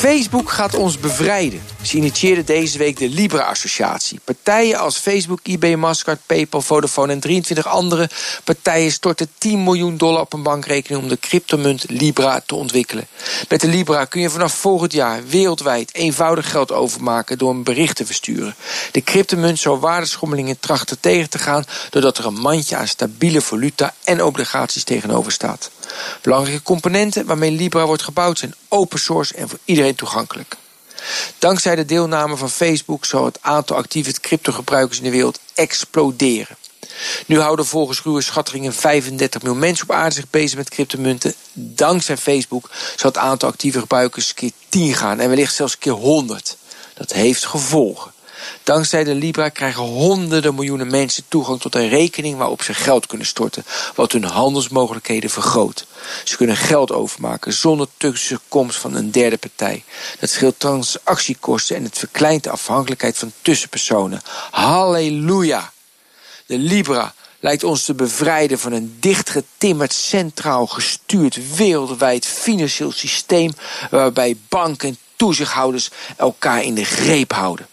Facebook gaat ons bevrijden. Ze initieerden deze week de Libra-associatie. Partijen als Facebook, eBay, Mastercard, PayPal, Vodafone en 23 andere partijen storten 10 miljoen dollar op een bankrekening om de cryptomunt Libra te ontwikkelen. Met de Libra kun je vanaf volgend jaar wereldwijd eenvoudig geld overmaken door een bericht te versturen. De cryptomunt zou waardeschommelingen trachten tegen te gaan doordat er een mandje aan stabiele valuta en obligaties tegenover staat. Belangrijke componenten waarmee Libra wordt gebouwd zijn open source en voor iedereen toegankelijk. Dankzij de deelname van Facebook zal het aantal actieve cryptogebruikers in de wereld exploderen. Nu houden volgens ruwe schattingen 35 miljoen mensen op aarde zich bezig met cryptomunten. Dankzij Facebook zal het aantal actieve gebruikers keer 10 gaan en wellicht zelfs keer 100. Dat heeft gevolgen. Dankzij de Libra krijgen honderden miljoenen mensen toegang tot een rekening waarop ze geld kunnen storten, wat hun handelsmogelijkheden vergroot. Ze kunnen geld overmaken zonder tussenkomst van een derde partij. Dat scheelt transactiekosten en het verkleint de afhankelijkheid van tussenpersonen. Halleluja! De Libra lijkt ons te bevrijden van een dichtgetimmerd, centraal gestuurd, wereldwijd financieel systeem waarbij banken en toezichthouders elkaar in de greep houden.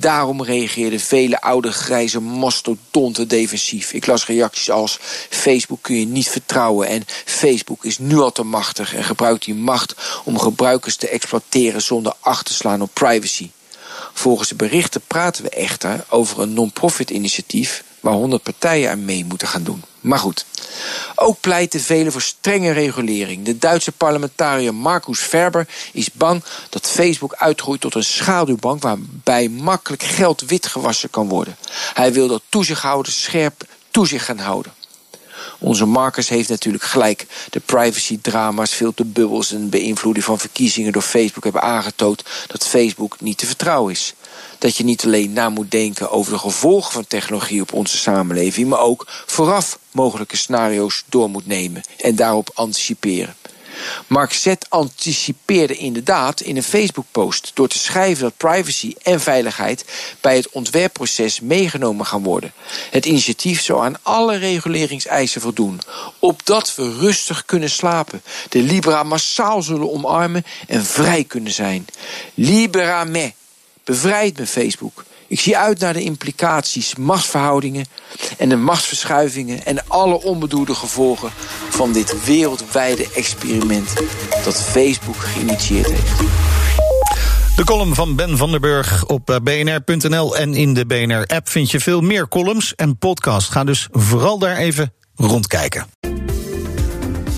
Daarom reageerden vele oude grijze mastodonten defensief. Ik las reacties als Facebook kun je niet vertrouwen en Facebook is nu al te machtig en gebruikt die macht om gebruikers te exploiteren zonder acht te slaan op privacy. Volgens de berichten praten we echter over een non-profit initiatief waar 100 partijen aan mee moeten gaan doen. Maar goed, ook pleiten velen voor strenge regulering. De Duitse parlementariër Markus Ferber is bang dat Facebook uitgroeit tot een schaduwbank waarbij makkelijk geld witgewassen kan worden. Hij wil dat toezichthouders scherp toezicht gaan houden. Onze Marcus heeft natuurlijk gelijk. De privacy-drama's, filterbubbels en beïnvloeding van verkiezingen door Facebook hebben aangetoond dat Facebook niet te vertrouwen is. Dat je niet alleen na moet denken over de gevolgen van technologie op onze samenleving, maar ook vooraf mogelijke scenario's door moet nemen en daarop anticiperen. Mark Z anticipeerde inderdaad in een Facebook-post door te schrijven dat privacy en veiligheid bij het ontwerpproces meegenomen gaan worden. Het initiatief zou aan alle reguleringseisen voldoen, opdat we rustig kunnen slapen, de Libra massaal zullen omarmen en vrij kunnen zijn. Libera me, bevrijd me Facebook. Ik zie uit naar de implicaties, machtsverhoudingen en de machtsverschuivingen en alle onbedoelde gevolgen van dit wereldwijde experiment dat Facebook geïnitieerd heeft. De column van Ben van der Burg op eh, bnr.nl en in de BNR-app vind je veel meer columns en podcasts. Ga dus vooral daar even rondkijken.